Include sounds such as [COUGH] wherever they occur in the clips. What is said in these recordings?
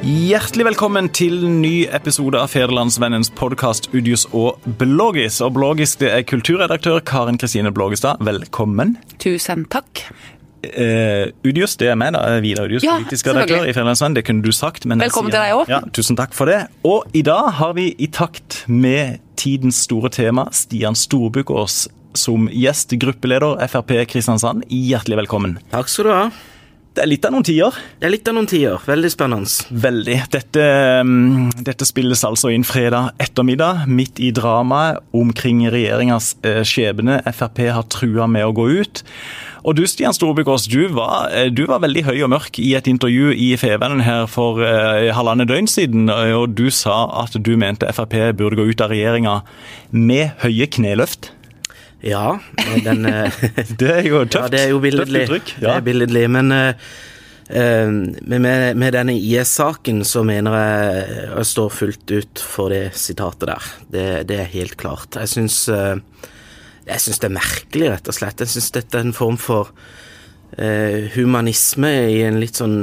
Hjertelig velkommen til ny episode av Federlandsvennens podkast Udius og Bloggis. Og Bloggis det er kulturredaktør Karin Kristine Blågestad. Velkommen. Tusen takk. Uh, Udius, det er meg, da. Vidar Udius, Ja, politisk redaktør i Federlandsvennen. Det kunne du sagt. Men Velkommen sier- til deg også. Ja, tusen takk for det. Og i dag har vi i takt med tidens store tema Stian Storbukås som gjest, gruppeleder Frp Kristiansand. Hjertelig velkommen. Takk skal du ha. Det er litt av noen tider. Det er litt av noen tider. Veldig spennende. Veldig. Dette, mm, dette spilles altså inn fredag ettermiddag, midt i dramaet omkring regjeringas eh, skjebne. Frp har trua med å gå ut. Og du Stian Storbykås, du var, eh, du var veldig høy og mørk i et intervju i Fevennen her for eh, halvannet døgn siden, og du sa at du mente Frp burde gå ut av regjeringa med høye kneløft. Ja, den eh, [LAUGHS] Det er jo Ja, tøft. det er jo billedlig. Det er billedlig. Men eh, eh, med, med denne IS-saken så mener jeg jeg står fullt ut for det sitatet der. Det, det er helt klart. Jeg syns eh, jeg syns det er merkelig, rett og slett. Jeg syns dette er en form for eh, humanisme i en litt sånn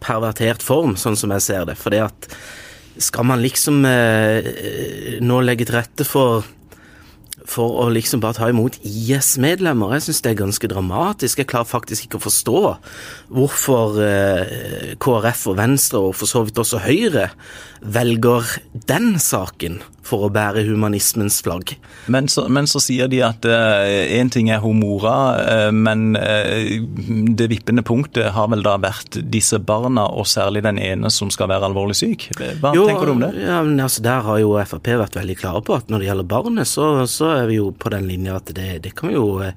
pervertert form, sånn som jeg ser det. Fordi at skal man liksom eh, nå legge til rette for for å liksom bare ta imot IS-medlemmer. Jeg syns det er ganske dramatisk. Jeg klarer faktisk ikke å forstå hvorfor eh, KrF og Venstre, og for så vidt også Høyre, velger den saken for å bære humanismens flagg. Men så, men så sier de at én ting er homora, eh, men eh, det vippende punktet har vel da vært disse barna, og særlig den ene som skal være alvorlig syk. Hva tenker du om det? Ja, men altså, Der har jo Frp vært veldig klare på at når det gjelder barnet, så, så er vi jo på den linja at det, det kan vi jo eh,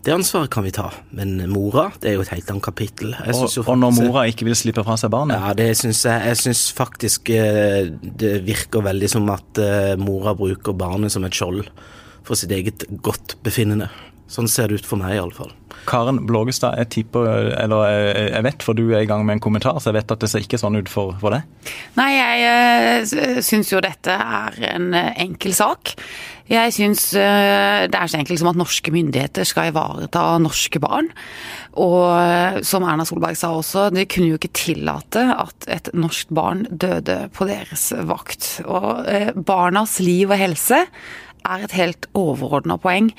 det ansvaret kan vi ta, men mora det er jo et helt annet kapittel. Og, synes jo og når mora ikke vil slippe fra seg barnet? Ja, det syns jeg. Jeg syns faktisk eh, det virker veldig som at eh, mora bruker barnet som et skjold for sitt eget godt befinnende. Sånn ser det ut for meg, iallfall. Karen Blågestad, jeg tipper, eller jeg jeg vet, for du er i gang med en kommentar, så jeg vet at det ser ikke sånn ut for, for deg. Nei, jeg syns jo dette er en eh, enkel sak. Jeg syns eh, det er så enkelt som at norske myndigheter skal ivareta norske barn. Og eh, som Erna Solberg sa også, de kunne jo ikke tillate at et norsk barn døde på deres vakt. Og eh, barnas liv og helse er et helt overordna poeng.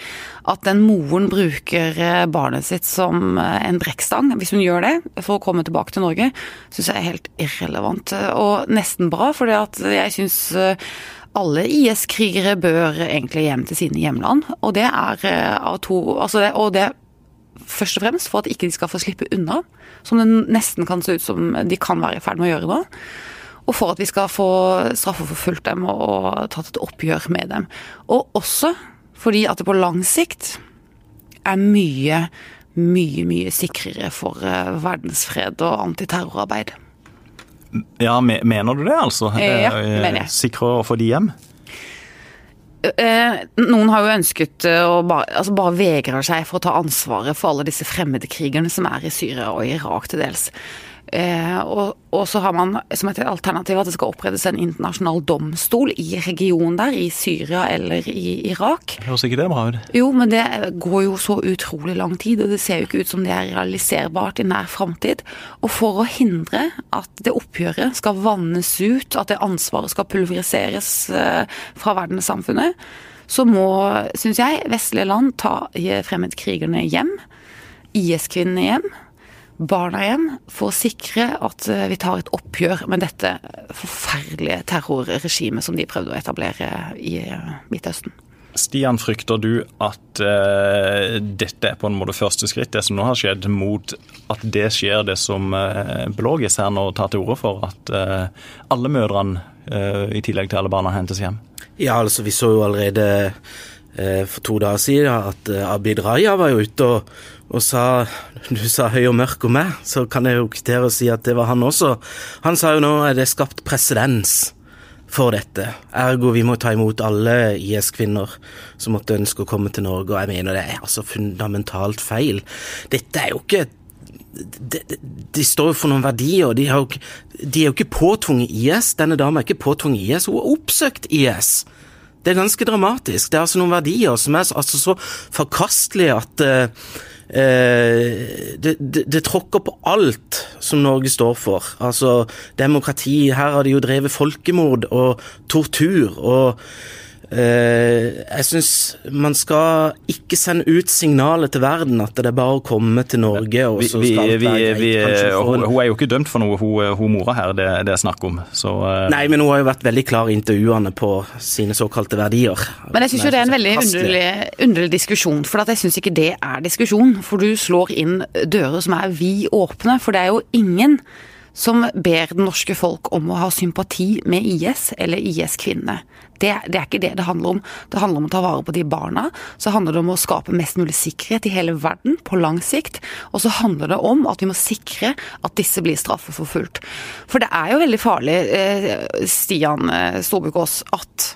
At den moren bruker eh, barnet sitt som eh, en brekkstang, hvis hun gjør det, for å komme tilbake til Norge, syns jeg er helt irrelevant. Og nesten bra, for jeg syns alle IS-krigere bør egentlig hjem til sine hjemland. Og det er eh, av to altså det, Og det først og fremst for at ikke de skal få slippe unna, som det nesten kan se ut som de kan være i ferd med å gjøre nå. Og for at vi skal få straffeforfulgt dem og, og tatt et oppgjør med dem. Og også fordi at det på lang sikt er mye, mye, mye sikrere for eh, verdensfred og antiterrorarbeid. Ja, mener du det, altså? Ja, Eh, mener jeg. Sikrere å få de hjem? Eh, Noen har jo ønsket eh, å bare, altså bare vegrer seg for å ta ansvaret for alle disse fremmedkrigerne som er i Syria og Irak til dels. Eh, og, og så har man som et alternativ at det skal opprettes en internasjonal domstol i regionen der, i Syria eller i Irak. Høres ikke det bra ut? Jo, men det går jo så utrolig lang tid, og det ser jo ikke ut som det er realiserbart i nær framtid. Og for å hindre at det oppgjøret skal vannes ut, at det ansvaret skal pulveriseres eh, fra verdenssamfunnet, så må, syns jeg, vestlige land ta fremmedkrigerne hjem, IS-kvinnene hjem, barna hjem, for å sikre at eh, vi tar et oppgjør med dette forferdelige terrorregimet som de prøvde å etablere i eh, Midtøsten. Stian, frykter du at uh, dette er på en måte første skritt, det som nå har skjedd, mot at det skjer det som uh, Blågis her nå tar til orde for, at uh, alle mødrene, uh, i tillegg til alle barna, hentes hjem? Ja, altså, vi så jo allerede for to dager siden at Abid Raja var jo ute og, og sa Du sa høy og mørk om meg, så kan jeg jo kvittere og si at det var han også. Han sa jo nå er det skapt presedens for dette. Ergo vi må ta imot alle IS-kvinner som måtte ønske å komme til Norge, og jeg mener det er altså fundamentalt feil. Dette er jo ikke de, de, de står jo for noen verdier, de, jo, de er jo ikke påtvunget IS. Denne dama er ikke påtvunget IS, hun har oppsøkt IS. Det er ganske dramatisk. Det er altså noen verdier som er så- altså så forkastelige at eh, det, det, det, tråkker på alt som Norge står for. Altså demokrati. Her har de jo drevet folkemord og tortur. og Eh, jeg syns man skal ikke sende ut signaler til verden at det er bare å komme til Norge og så skal vi, vi, vi, hun, hun, er jo ikke dømt for noe, hun, hun mora her, det, det er snakk om. Så, uh... Nei, men hun har jo vært veldig klar i intervjuene på sine såkalte verdier. Men jeg syns jo det er en veldig underlig, underlig diskusjon, for jeg syns ikke det er diskusjon. For du slår inn dører som er vid åpne, for det er jo ingen som ber det norske folk om å ha sympati med IS eller IS-kvinnene. Det, det, er ikke det det handler om. Det handler om å ta vare på de barna. Så handler det om å skape mest mulig sikkerhet i hele verden på lang sikt. Og så handler det om at vi må sikre at disse blir straffeforfulgt. For det er jo veldig farlig, eh, Stian eh, Storbukås, at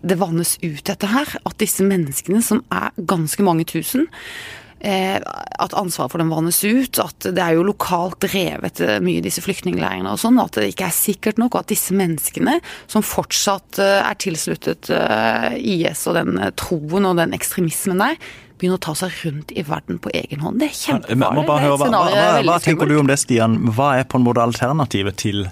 det vannes ut dette her. At disse menneskene, som er ganske mange tusen, at ansvaret for dem vannes ut. At det er jo lokalt drevet eh, mye i disse flyktningleirene og sånn. At det ikke er sikkert nok. Og at disse menneskene som fortsatt eh, er tilsluttet IS og den troen og den ekstremismen der, begynner å ta seg rundt i verden på egen hånd. Det er kjempefarlig. Hva, hva, hva, hva tenker du om det, Stian? Hva er på en måte alternativet til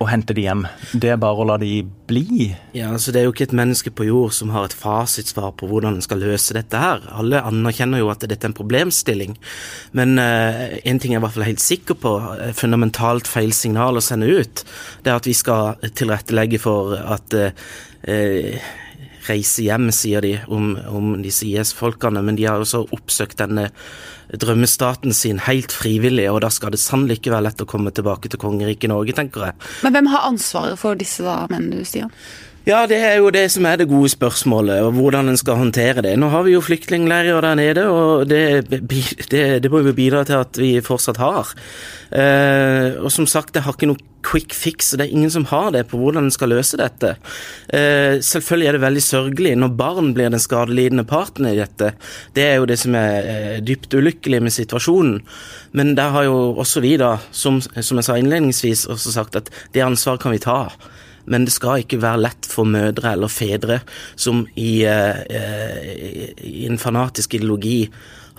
og hente de hjem. Det er bare å la de bli. Ja, altså Det er jo ikke et menneske på jord som har et fasitsvar på hvordan en skal løse dette her. Alle anerkjenner jo at dette er en problemstilling, men uh, en ting jeg er i hvert fall helt sikker på, er fundamentalt feil signal å sende ut, det er at vi skal tilrettelegge for at uh, reise hjem, sier de om, om disse IS-folkene, men de har også oppsøkt denne drømmestaten sin helt frivillig, og da skal det sannelig ikke være lett å komme tilbake til kongeriket Norge, tenker jeg. Men hvem har ansvaret for disse da, mener du, Stian? Ja, det er jo det som er det gode spørsmålet, og hvordan en skal håndtere det. Nå har vi jo flyktningleirer der nede, og det, det, det, må jo bidra til at vi fortsatt har. Eh, og som sagt, det har ikke noe quick fix, og det er ingen som har det på hvordan en skal løse dette. Eh, selvfølgelig er det veldig sørgelig når barn blir den skadelidende parten i dette. Det er jo det som er eh, dypt ulykkelig med situasjonen. Men der har jo også vi, da, som, som jeg sa innledningsvis, også sagt at det ansvaret kan vi ta. Men det skal ikke være lett for mødre eller fedre som i, uh, i en fanatisk ideologi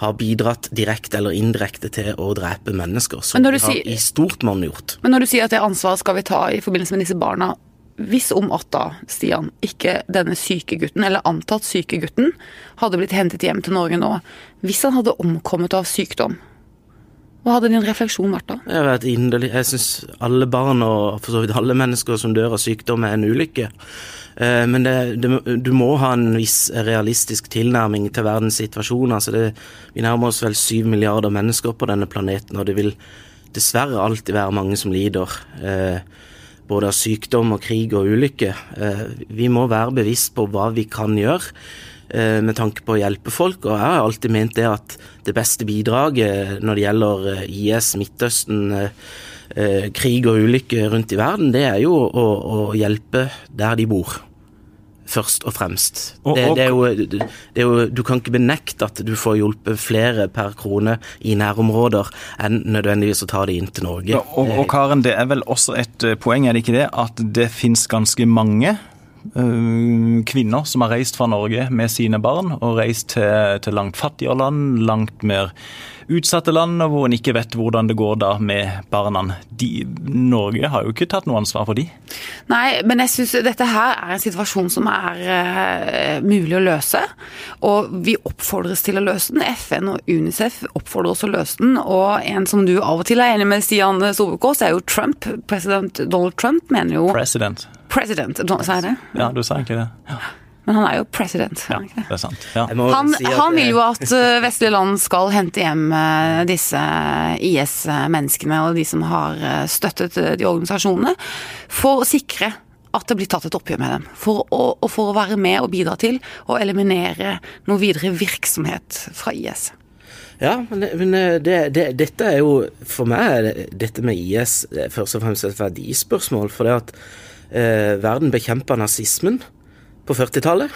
har bidratt direkte eller indirekte til å drepe mennesker, som har sier, i stort monn gjort. Men når du sier at det ansvaret skal vi ta i forbindelse med disse barna, hvis om at da, Stian, ikke denne syke gutten, eller antatt syke gutten, hadde blitt hentet hjem til Norge nå, hvis han hadde omkommet av sykdom, hva hadde din refleksjon vært da? Jeg vet, inderlig. Jeg syns alle barn og for så vidt alle mennesker som dør av sykdom, er en ulykke. Eh, men det, det, du må ha en viss realistisk tilnærming til verdens situasjon. Altså det, vi nærmer oss vel syv milliarder mennesker på denne planeten, og det vil dessverre alltid være mange som lider. Eh, både av sykdom og krig og ulykke. Eh, vi må være bevisst på hva vi kan gjøre med tanke på å hjelpe folk. Og jeg har alltid ment det at det beste bidraget når det gjelder eh, IS, Midtøsten, eh, krig og ulykke rundt i verden, det er jo å, å hjelpe der de bor. Først og fremst. Og, det, det, er jo, det, er jo, du kan ikke benekte at du får hjulpet flere per krone i nærområder enn nødvendigvis å ta det inn til Norge. Og, og Karen, det er vel også et poeng, er det ikke det, at det finnes ganske mange Eh, kvinner som har reist fra Norge med sine barn, og reist til, til langt fattigere land, langt mer utsatte land, og hvor en ikke vet hvordan det går da med barna. De, Norge har jo ikke tatt noe ansvar for de. Nei, men jeg syns dette her er en situasjon som er uh, mulig å løse. Og vi oppfordres til å løse den. FN og Unicef oppfordrer oss å løse den. Og en som du av og til er enig med, Stian Solvåkås, er jo Trump. President Donald Trump mener jo President. President, sa jeg det? Ja, du sa egentlig det. Ja. Men han er jo president. Ja, det er sant. Ja. Han, han, vil jo at eh, vestlige land skal hente hjem eh, disse IS-menneskene og de som har eh, støttet de organisasjonene, for å sikre at det blir tatt et oppgjør med dem. For å, for å være med og bidra til å eliminere noe videre virksomhet fra IS. Ja, men, det, det, dette er jo for meg dette med IS først og fremst et verdispørsmål. For det at eh, verden bekjemper nazismen på 40-tallet.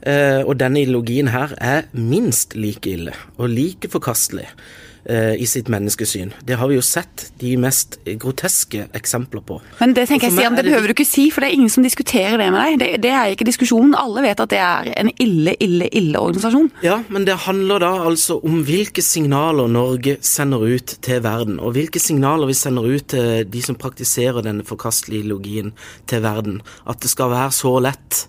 Eh, og denne ideologien her er minst like ille og like forkastelig i sitt menneskesyn. Det har vi jo sett de mest groteske eksempler på. Men det tenker jeg, Sian, Stian, det behøver du ikke si, for det er ingen som diskuterer det med deg. Det, det er ikke diskusjonen. Alle vet at det er en ille, ille, ille organisasjon. Ja, men det handler da altså om hvilke signaler Norge sender ut til verden, og hvilke signaler vi sender ut til de som praktiserer denne forkastelige ideologien til verden. At det skal være så lett.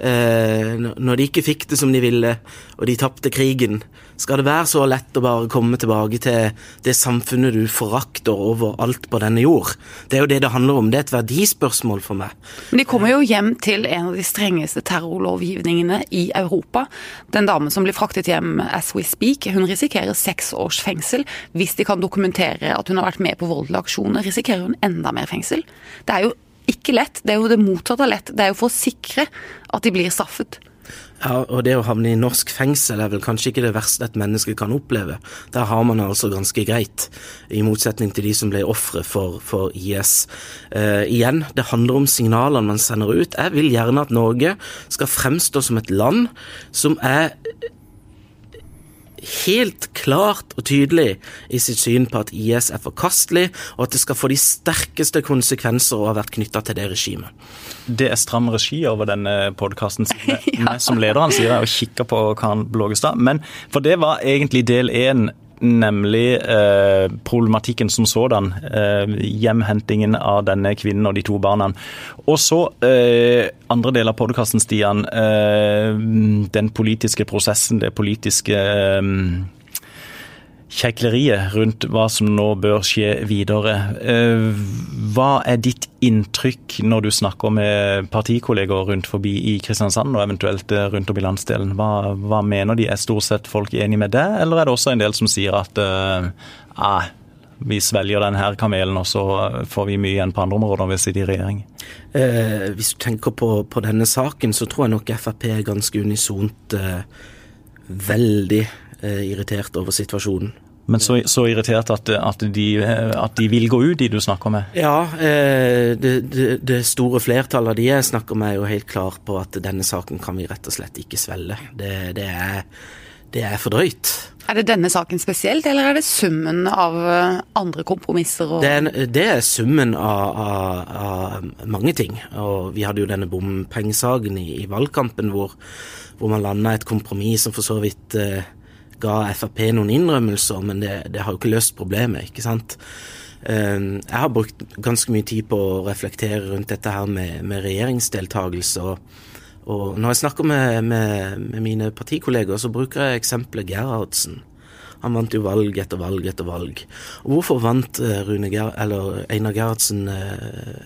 Eh, når de ikke fikk det som de ville, og de tapte krigen, skal det være så lett å bare komme tilbake til det samfunnet du forakter overalt på denne jord? Det er jo det det handler om. Det er et verdispørsmål for meg. Men de kommer jo hjem til en av de strengeste terrorlovgivningene i Europa. Den damen som blir fraktet hjem as we speak, hun risikerer seks års fengsel. Hvis de kan dokumentere at hun har vært med på voldelige aksjoner, risikerer hun enda mer fengsel. Det er jo ikke lett, det er jo det motsatte av lett. Det er jo for å sikre at de blir straffet. Ja, og det å havne i norsk fengsel er vel kanskje ikke det verste et menneske kan oppleve. Der har man det altså ganske greit, i motsetning til de som ble ofre for, for, IS. Eh, igjen, det handler om signalene man sender ut. Jeg vil gjerne at Norge skal fremstå som et land som er helt klart og tydelig i sitt syn på at IS er forkastelig, og at det skal få de sterkeste konsekvenser å ha vært knytta til det regimet. Det er stram regi over denne podkasten. [LAUGHS] ja. Som lederen sier og kikker på Karen Blågestad. Men for det var egentlig del én nemlig eh, problematikken som sådan. Eh, hjemhentingen av denne kvinnen og de to barna. Og så eh, andre del av podkasten, Stian. den politiske prosessen, det politiske kjekleriet rundt hva som nå bør skje videre. Hva er ditt inntrykk når du snakker med partikolleger rundt forbi i Kristiansand, og eventuelt rundt om i landsdelen? Hva, hva mener de? Er stort sett folk enig med det, eller er det også en del som sier at eh, vi svelger denne kamelen, og så får vi mye igjen på andre områder hvis vi sitter i regjering? Eh, hvis du tenker på, på, denne saken, så tror jeg nok Frp er ganske unisont eh, veldig eh, irritert over situasjonen. Men så, så irritert at, at, de, at, de, vil gå ut, de du snakker med? Ja, eh, det, det, det, store flertallet av de jeg snakker med, er jo helt klar på at denne saken kan vi rett og slett ikke svelge. Det, det er, er, for drøyt. Er det denne saken spesielt, eller er det summen av eh, andre kompromisser? Og... Det, er, det, er, summen av, av, av, mange ting. Og vi hadde jo denne bompengesaken i, i valgkampen hvor, hvor man landa et kompromiss som for så vidt eh, ga Frp noen innrømmelser, men det, det, har jo ikke løst problemet, ikke sant. Ehm, jeg har brukt ganske mye tid på å reflektere rundt dette her med, med regjeringsdeltakelse. Og, og, når jeg snakker med, med, med, mine partikolleger, så bruker jeg eksempelet Gerhardsen. Han vant jo valg etter valg etter valg. Og hvorfor vant eh, Rune Ger eller Einar Gerhardsen eh,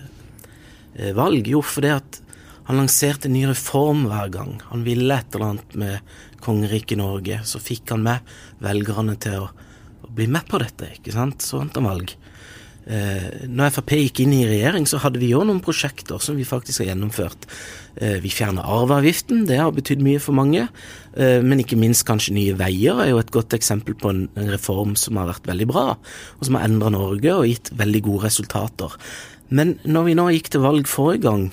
eh, valg? Jo, fordi at han lanserte en ny reform hver gang. Han ville et eller annet med kongeriket Norge. Så fikk han med velgerne til å, å bli med på dette, ikke sant. Så vant han valg. Eh, når Frp gikk inn i regjering, så hadde vi òg noen prosjekter som vi faktisk har gjennomført. Eh, vi fjerna arveavgiften, det har betydd mye for mange. Eh, men ikke minst kanskje Nye Veier er jo et godt eksempel på en, en reform som har vært veldig bra, og som har endra Norge og gitt veldig gode resultater. Men når vi nå gikk til valg forrige gang,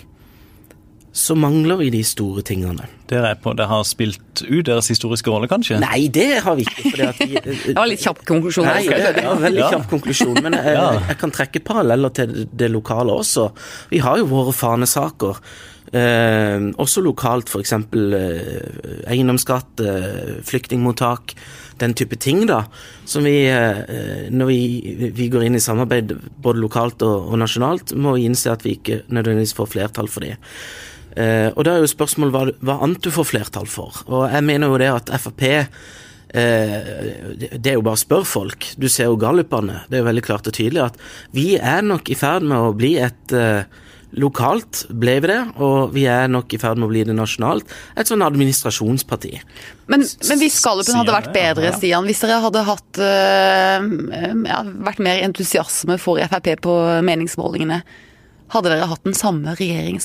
så mangler vi de store tingene. Dere, på, dere har spilt ut deres historiske rolle, kanskje? Nei, det har vi ikke. Vi, [LAUGHS] det var litt kjapp konklusjon. Nei, det, det var veldig ja. kjapp konklusjon. Men [LAUGHS] jeg, jeg, kan trekke paralleller til det lokale også. Vi har jo våre fanesaker. Eh, også lokalt, f.eks. Eh, eiendomsskatt, eh, flyktningmottak. Den type ting, da. Som vi, eh, når vi, vi, går inn i samarbeid både lokalt og, og nasjonalt, må vi innse at vi ikke nødvendigvis får flertall for det. Eh, og da er jo spørsmålet hva, hva annet du får flertall for. Og jeg mener jo det at Frp eh, det er jo bare å spørre folk. Du ser jo gallupene. Det er jo veldig klart og tydelig at vi er nok i ferd med å bli et eh, Lokalt ble vi det, og vi er nok i ferd med å bli det nasjonalt. Et sånn administrasjonsparti. Men, men hvis gallupen hadde vært bedre, Stian, hvis dere hadde hatt uh, ja, vært mer entusiasme for Frp på meningsmålingene, hadde dere hatt den samme regjeringen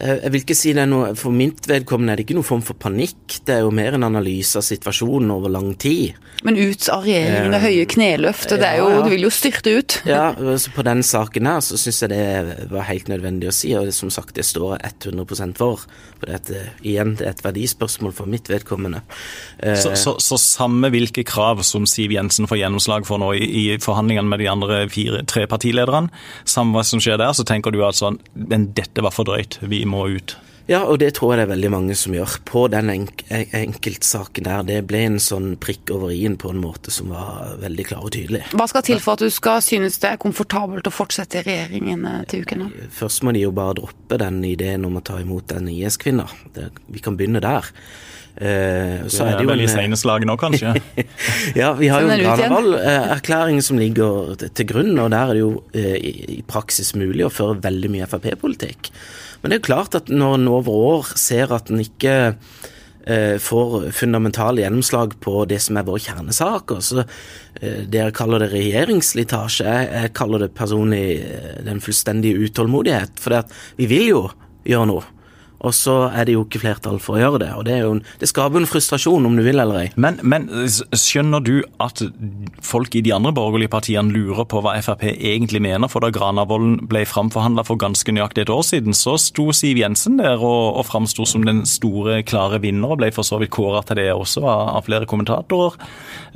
Eh, Jeg vil ikke si det er noe, For mitt vedkommende er det ikke noen form for panikk. Det er jo mer en analyse av situasjonen over lang tid. Men ut av regjeringen med høye kneløft, det er jo, Ja, ja. du vil jo styrte ut. [LAUGHS] Ja, så På den saken her så syns jeg det var helt nødvendig å si, og det, som sagt det står jeg 100 for. For det, er et, eh, igjen, det er et verdispørsmål for mitt vedkommende. Eh, Så, så, så samme hvilke krav som Siv Jensen får gjennomslag for nå i, i forhandlingene med de andre fire, tre partilederne, samme hva som skjer der, så tenker du at sånn Men dette var for drøyt, vi må ut. Ja, og det tror jeg det er veldig mange som gjør. På den enk enkeltsaken der, det ble en sånn prikk over i-en på en måte som var veldig klar og tydelig. Hva skal til for at du skal synes det er komfortabelt å fortsette i regjeringen eh, til uken? Først må de jo bare droppe den ideen om å ta imot den IS-kvinna. Vi kan begynne der. Eh, så Det er er det jo vel i sene slag nå, kanskje. [LAUGHS] Ja, vi har jo en. Granavolden-erklæring som ligger til- grunn, og der er det jo eh, i i praksis mulig å føre veldig mye Frp-politikk. Men det er jo klart at når en over år ser at en ikke eh, får fundamentale gjennomslag på det som er våre kjernesaker, så eh, dere kaller det regjeringsslitasje, jeg, jeg kaller det personlig eh, den fullstendige utålmodighet. For vi vil jo gjøre noe. Og så er det jo ikke flertall for å gjøre det. Og det, jo, det skaper en frustrasjon, om du vil eller ei. Men, men skjønner du at folk i de andre borgerlige partiene lurer på hva Frp egentlig mener? For da Granavolden ble framforhandla for ganske nøyaktig et år siden, så sto Siv Jensen der og, og framsto som den store, klare vinner, og ble for så vidt kåra til det også av, av flere kommentatorer.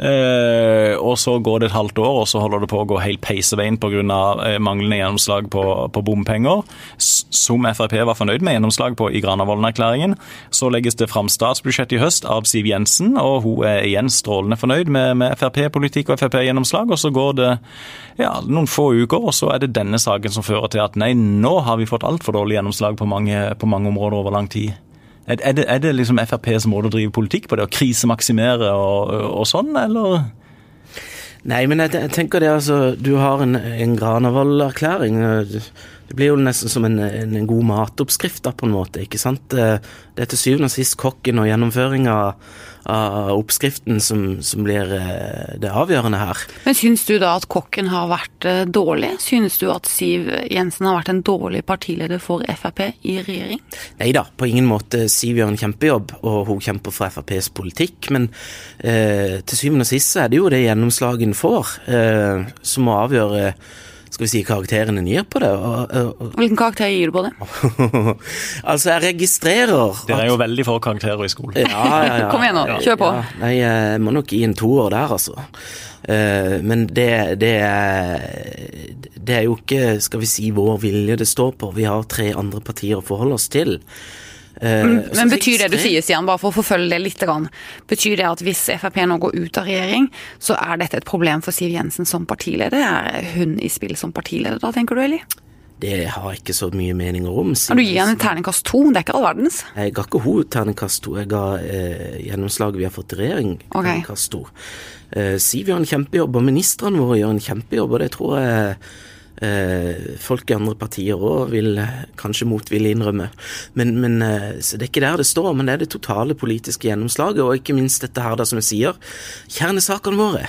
Eh, og så går det et halvt år, og så holder det på å gå helt peiseveien pga. Eh, manglende gjennomslag på, på bompenger, som Frp var fornøyd med gjennomslag på i Granavolden-erklæringen. Så legges det fram statsbudsjett i høst av Siv Jensen, og hun er igjen strålende fornøyd med, med Frp-politikk og Frp-gjennomslag. Og så går det ja, noen få uker, og så er det denne saken som fører til at nei, nå har vi fått altfor dårlig gjennomslag på mange, på mange områder over lang tid. Er, det, er det liksom FrPs måte å drive politikk på, det å krisemaksimere og, og sånn, eller? Nei, men jeg tenker det altså Du har en, en Granavolden-erklæring. Eh, Det blir jo nesten som en, en, en god matoppskrift, da, på en måte. ikke sant? Det det er til syvende og sist kokken og gjennomføringa av oppskriften som, som blir eh, det avgjørende her. Men syns du da at kokken har vært eh, dårlig? Synes du at Siv Jensen har vært en dårlig partileder for Frp i regjering? Nei da, på ingen måte. Siv gjør en kjempejobb, og hun kjemper for FrPs politikk. Men eh, til syvende og sist så er det jo det gjennomslaget en får, eh, som må avgjøre skal vi si, karakteren en gir på det. Og, og, Hvilken karakter gir du på det? [LAUGHS] altså, jeg registrerer Dere er jo veldig for karakterer i skolen. Ja, ja, ja. [LAUGHS] Kom igjen nå, kjør på. Ja, nei, jeg må nok gi en toer der, altså. Uh, men det, det er Det er jo ikke, skal vi si, vår vilje det står på. Vi har tre andre partier å forholde oss til. Eh, Men betyr det du sier, Stian, bare for å forfølge det litt, betyr det at hvis Frp nå går ut av regjering, så er dette et problem for Siv Jensen som partileder? Er hun i spill som partileder da, tenker du, Eli? Det har jeg ikke så mye meninger om. Siv du gir henne terningkast to? Det er ikke all verdens. Jeg ga ikke hun terningkast to, jeg ga eh, gjennomslaget vi har fått i regjering okay. terningkast to. Eh, Siv gjør en kjempejobb, og ministrene våre gjør en kjempejobb, og det tror jeg folk i andre partier òg vil eh, kanskje motvillig innrømme. Men, men eh, så Det er ikke der det står, men det er det totale politiske gjennomslaget, og ikke minst dette her, da, som jeg sier, kjernesakene våre.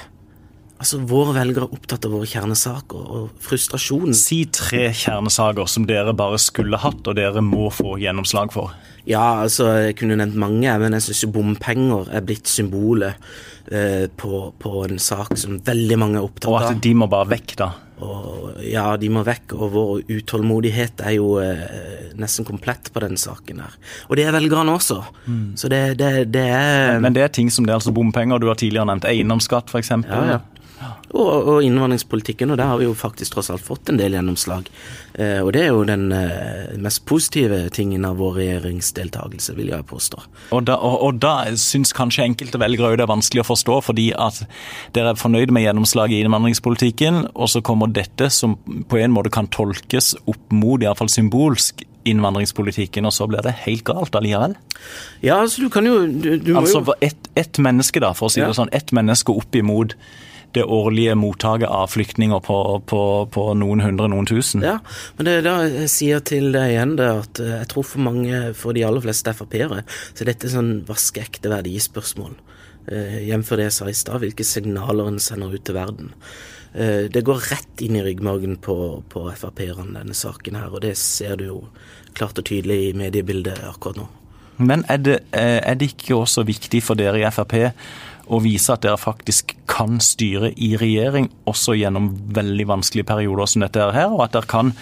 Altså, Våre velgere er opptatt av våre kjernesaker, og frustrasjonen Si tre kjernesaker som dere bare skulle hatt, og dere må få gjennomslag for. Ja, altså, jeg kunne nevnt mange, men jeg syns bompenger er blitt symbolet eh, på, på en sak som veldig mange er opptatt av. Og at de må bare vekk, da. Og, ja, de må vekk, og vår utålmodighet er jo eh, nesten komplett på den saken her. Og det er velgerne også. Så det, det, det er Men det er ting som det er altså bompenger, du har tidligere nevnt eiendomsskatt f.eks. Ja, ja. Og, og innvandringspolitikken, og der har vi jo faktisk tross alt fått en del gjennomslag. Eh, og det er jo den eh, mest positive tingen av vår regjeringsdeltakelse, vil jeg påstå. Og da, og, og da syns kanskje enkelte velgere det er vanskelig å forstå, fordi at dere er fornøyd med gjennomslaget i innvandringspolitikken, og så kommer dette som på en måte kan tolkes opp mot, iallfall symbolsk, innvandringspolitikken, og så blir det helt galt allikevel. Ja, altså du kan jo Du, du Altså ett et menneske, da, for å si Ja. det sånn, ett menneske opp imot det årlige mottaket av flyktninger på, på, på noen hundre, noen tusen. Ja, men det er da jeg sier til deg igjen det at eh, jeg tror for mange, for de aller fleste Frp-ere, så er dette sånn vaskeekte verdispørsmål. Jf. det jeg sa i stad, hvilke signaler en sender ut til verden. Det går rett inn i ryggmargen på, på Frp-erne, denne saken her, og det ser du jo klart og tydelig i mediebildet akkurat nå. Men er det, er det ikke også viktig for dere i Frp å vise at dere faktisk kan styre i regjering, også gjennom veldig vanskelige perioder som dette her, og at dere kan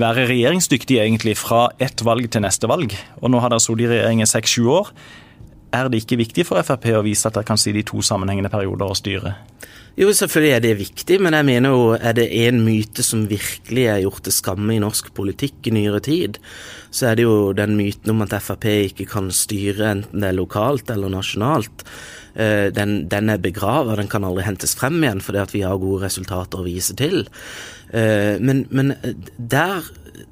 være regjeringsdyktige egentlig fra ett valg til neste valg? Og nå har dere sittet i regjering i seks-sju år. Er det ikke viktig for Frp å vise at dere kan sitte i to sammenhengende perioder og styre? Jo, selvfølgelig er det viktig, men jeg mener jo er det en myte som virkelig er gjort til skamme i norsk politikk i nyere tid, så er det jo den myten om at Frp ikke kan styre enten det er lokalt eller nasjonalt. Den, den er begrava, den kan aldri hentes frem igjen fordi at vi har gode resultater å vise til. Men, men der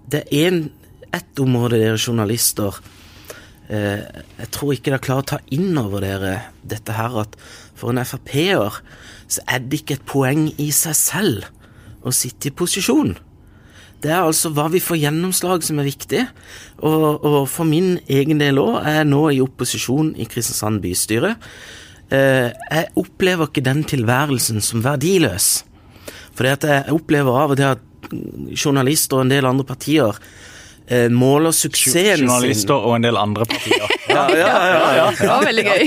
Det er ett område dere journalister jeg tror ikke dere klarer å ta inn over dere dette her at for en Frp-er så er det ikke et poeng i seg selv å sitte i posisjon. Det er altså hva vi får gjennomslag som er viktig. Og, og for min egen del òg er nå i opposisjon i Kristiansand bystyre. Jeg opplever ikke den tilværelsen som verdiløs. For jeg opplever av og til at journalister og en del andre partier måler suksessen sin Journalister og en del andre partier. [LAUGHS] ja, ja, ja, ja. Det var veldig gøy.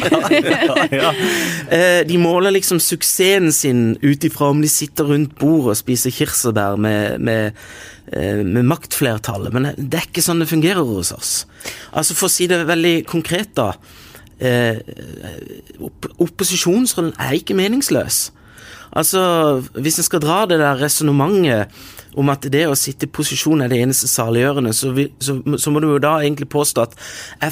[LAUGHS] De måler liksom suksessen sin ut ifra om de sitter rundt bordet og spiser kirsebær med, med, med, maktflertallet, men det er ikke sånn det fungerer hos oss. Altså For å si det veldig konkret, da. Opposisjonsrollen er ikke meningsløs. Altså, Hvis en skal dra det der resonnementet om at det å sitte i posisjon er det eneste saliggjørende, så, så, så, må du jo da egentlig påstå at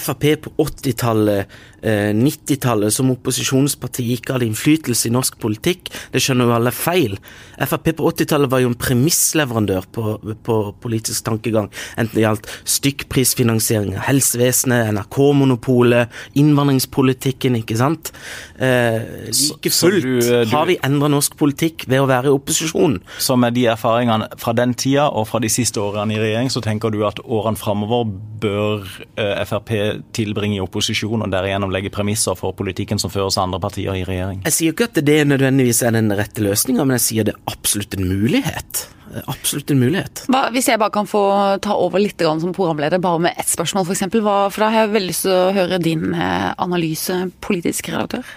Frp på 80-tallet, eh, 90-tallet, som opposisjonsparti ikke hadde innflytelse i norsk politikk. Det skjønner jo alle feil. Frp på 80-tallet var jo en premissleverandør på, på, politisk tankegang, enten det gjaldt stykkprisfinansiering av helsevesenet, NRK-monopolet, innvandringspolitikken, ikke sant. Eh, like fullt du, du, har vi endra norsk politikk ved å være i opposisjon. Så med de erfaringene fra fra den tida og fra de siste årene i regjering, så tenker du at årene framover bør eh, Frp tilbringe i opposisjon og derigjennom legge premisser for politikken som føres av andre partier i regjering? Jeg sier ikke at det nødvendigvis er den rette løsninga, men jeg sier det er absolutt en mulighet. Absolutt en mulighet. Hva, hvis jeg bare kan få ta over litt som programleder, bare med ett spørsmål f.eks. For, for da har jeg veldig lyst til å høre din eh, analyse, politisk redaktør.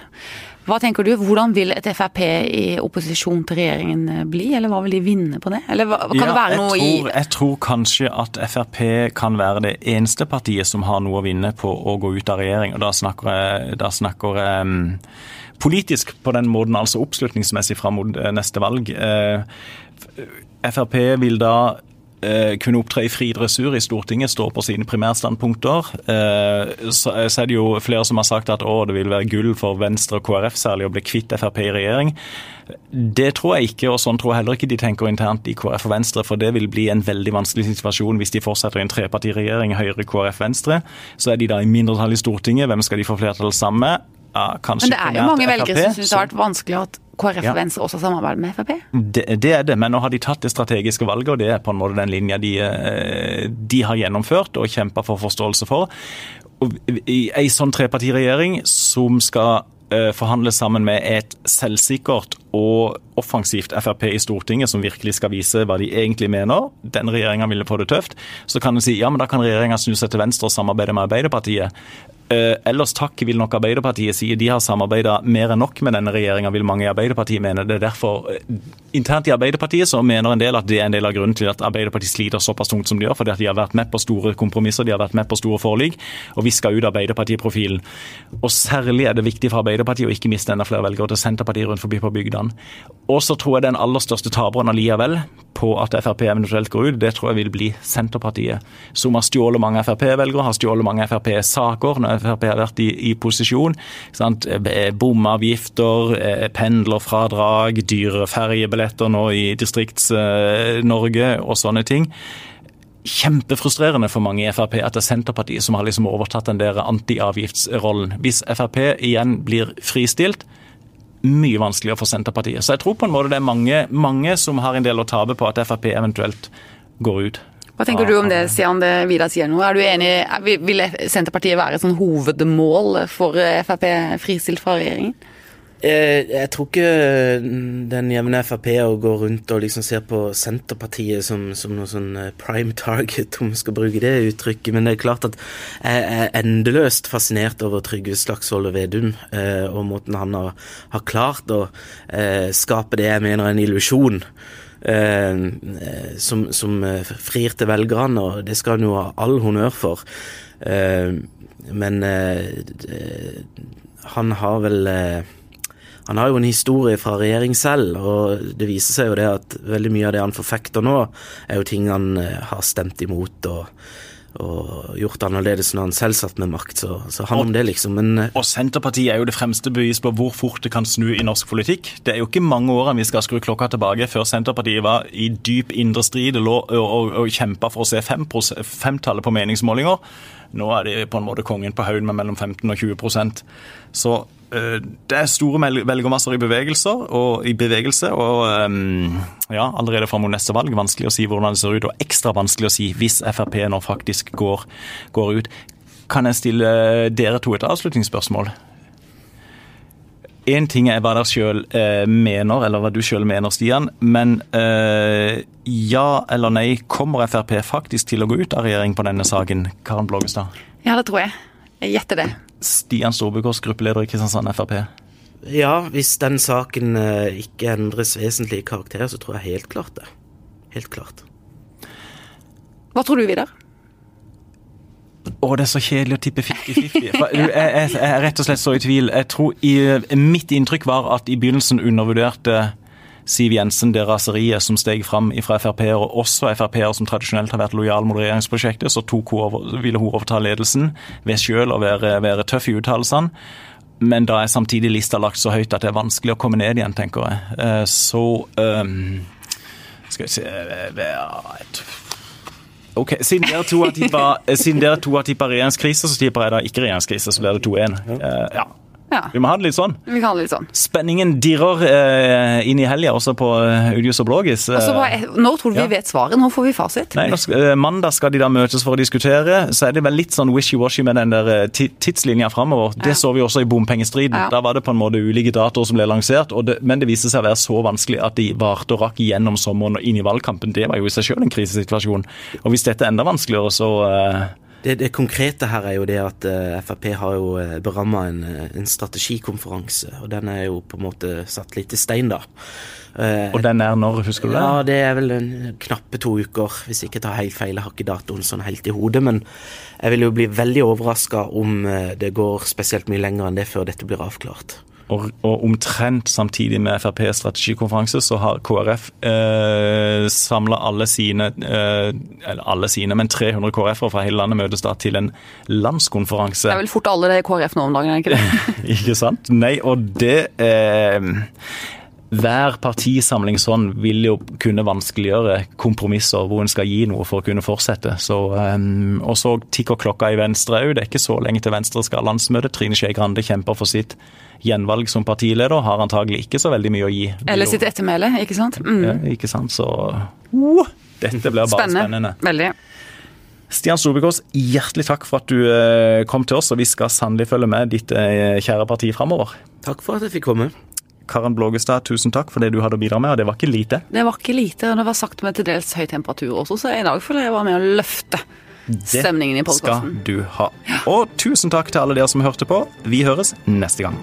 Hva tenker du, Hvordan vil et Frp i opposisjon til regjeringen eh, bli, eller hva vil de vinne på det? Eller kan ja, det være noe jeg tror, jeg tror kanskje at Frp kan være det eneste partiet som har noe å vinne på å gå ut av regjering. og Da snakker jeg, da snakker jeg um, politisk på den måten, altså oppslutningsmessig fram mot eh, neste valg. Uh, Frp vil da eh, kunne opptre i fri dressur i Stortinget, stå på sine primærstandpunkter. Eh, så, så, er det jo flere som har sagt at å, det vil være gull for Venstre og KrF særlig å bli kvitt Frp i regjering. Det tror jeg ikke, og sånn tror jeg heller ikke de tenker internt i KrF og Venstre. For det vil bli en veldig vanskelig situasjon hvis de fortsetter i en trepartiregjering, Høyre, KrF, Venstre. Så er de da i mindretall i Stortinget. Hvem skal de få flertall sammen med? Ja, Men det er jo mange velgere som syns det har vært vanskelig at KrF og Venstre også samarbeider med Frp? Det, det, er det, men nå har de tatt det strategiske valget, og det er på en måte den linja de, eh, de har gjennomført og kjempa for forståelse for. Og I ei sånn trepartiregjering som skal eh, forhandle sammen med et selvsikkert og offensivt Frp i Stortinget som virkelig skal vise hva de egentlig mener. Den regjeringa ville få det tøft. Så kan en si ja, men da kan regjeringa snu seg til venstre og samarbeide med Arbeiderpartiet. Eh, ellers takk vil nok Arbeiderpartiet si. De har samarbeida mer enn nok med denne regjeringa, vil mange i Arbeiderpartiet mene. Det er derfor eh, Internt i Arbeiderpartiet så mener en del at det er en del av grunnen til at Arbeiderpartiet sliter såpass tungt som de gjør, fordi at de har vært med på store kompromisser, de har vært med på store forlik, og viska ut Arbeiderpartiet-profilen. Og Særlig er det viktig for Arbeiderpartiet å ikke miste enda flere velgere til Senterpartiet rundt forbi på bygdene. Og så tror jeg den aller største taperen allikevel på at Frp eventuelt går ut, det tror jeg vil bli Senterpartiet, som har stjålet mange Frp-velgere, har stjålet mange Frp-saker Frp har vært i, i posisjon. Sant? Bomavgifter, eh, pendlerfradrag, dyre ferjebilletter nå i Distrikts-Norge og sånne ting kjempefrustrerende for mange i Frp at det er Senterpartiet som har liksom overtatt den der antiavgiftsrollen. Hvis Frp igjen blir fristilt, mye vanskeligere for Senterpartiet. Så jeg tror på en måte det er mange, mange som har en del å tape på at Frp eventuelt går ut. Hva tenker du om det, Sian det Vidar sier nå? Er du enig, Vil Senterpartiet være et sånn hovedmål for Frp fristilt fra regjeringen? Jeg, jeg tror ikke den jevne Frp-er går rundt og liksom ser på Senterpartiet som, som noe sånn eh, prime [LAUGHS] target, om vi skal bruke det uttrykket. Men det er klart at jeg er endeløst fascinert over Trygve Slagsvold Vedum eh, og måten han har, har klart å eh, skape det jeg mener er en illusjon. Eh, som, som frir til velgerne, og det skal han jo ha all honnør for. men han har vel han har jo en historie fra regjering selv, og det viser seg jo det at veldig mye av det han forfekter nå, er jo ting han eh, har stemt imot og, og gjort annerledes når han selv satt med makt. Så, så han og, om det, liksom. Men, eh, og Senterpartiet er jo det fremste bevis på hvor fort det kan snu i norsk politikk. Det er jo ikke mange årene vi skal skru klokka tilbake før Senterpartiet var i dyp indre strid og, og, og, kjempa for å se femtallet på meningsmålinger. Nå er de på en måte kongen på haugen med mellom 15 og 20% Så det er store velgermasser i og i bevegelse, og um, ja, allerede fram mot neste valg vanskelig å si hvordan det ser ut, og ekstra vanskelig å si hvis Frp nå faktisk går, går ut. Kan jeg stille dere to et avslutningsspørsmål? Én ting er hva dere sjøl eh, mener, eller hva du sjøl mener, Stian. Men eh, ja eller nei, kommer Frp faktisk til å gå ut av regjering på denne saken? Karen Blågestad? Ja, det tror jeg. Jeg gjetter det. Stian Storbukås, gruppeleder i Kristiansand Frp. Ja, hvis den saken eh, ikke endres vesentlig i karakter, så tror jeg helt klart det. Helt klart. Hva tror du, Vidar? Å, det er så kjedelig å tippe 50-50. Jeg, jeg, jeg, er rett og slett så i tvil. Jeg tror i, Mitt inntrykk var at i begynnelsen undervurderte Siv Jensen det raseriet som steg fram fra Frp-er, og også Frp-er som tradisjonelt har vært lojale mot regjeringsprosjektet, så hun over, ville hun overta ledelsen ved selv å være, være tøff i uttalelsene. Men da er samtidig lista lagt så høyt at det er vanskelig å komme ned igjen, tenker jeg. Eh, så um, Skal vi se eh, Ok, Siden dere to har tippa regjeringskrise, så tipper jeg da ikke regjeringskrise, så blir det 2-1. Ja. Ja. Vi må ha det litt sånn. Vi kan ha det litt sånn. Spenningen dirrer eh, inn i helga, også på uh, Udius og Blågis. Eh, nå tror du ja. vi vet svaret? nå får vi fasit? Nei, skal, eh, Mandag skal de da møtes for å diskutere. Så er det vel litt sånn wishy-washy med den der eh, tidslinja framover. Det så vi også i bompengestriden. Ja. Da var det på en måte ulike datoer som ble lansert, det, men det viste seg å være så vanskelig at de varte og rakk gjennom sommeren og inn i valgkampen. Det var jo i seg sjøl en krisesituasjon. Og hvis dette er enda vanskeligere, så uh, det, det, konkrete her er jo det at uh, Frp har jo uh, beramma en, uh, en, strategikonferanse, og den er jo på en måte satt litt i stein, da. og den er når, husker du det? Ja, Det er vel en knappe to uker, hvis jeg ikke tar helt feil. Jeg har ikke datoen sånn helt i hodet, men jeg vil jo bli veldig overraska om det går spesielt mye lenger enn det før dette blir avklart. Og, og, omtrent samtidig med FrPs strategikonferanse så har KrF eh, samla alle sine eh, alle sine, men 300 KrF-ere fra hele landet møtes da til en landskonferanse. Det er vel fort alle det i KrF nå om dagen, er ikke det? [LAUGHS] ikke sant? Nei, og det eh, hver partisamling sånn vil jo kunne vanskeliggjøre kompromisser hvor en skal gi noe for å kunne fortsette. Så, um, og så tikker klokka i Venstre òg. Det er ikke så lenge til Venstre skal ha landsmøte. Trine Skei Grande kjemper for sitt gjenvalg som partileder, har antagelig ikke så veldig mye å gi. Eller sitt ettermæle, ikke sant? Mm. Ja, ikke sant. Så uh, dette blir bare spennende. spennende. Veldig. Stian Storbekås, hjertelig takk for at du uh, kom til oss, og vi skal sannelig følge med ditt uh, kjære parti framover. Takk for at jeg fikk komme. Karen Blågestad, tusen takk for det du hadde å bidra med, og det var ikke lite? Det var ikke lite, og det var sagt med til dels høy temperatur også, så i dag føler jeg var med å løfte stemningen i podkasten. Det skal du ha. Og tusen takk til alle dere som hørte på. Vi høres neste gang.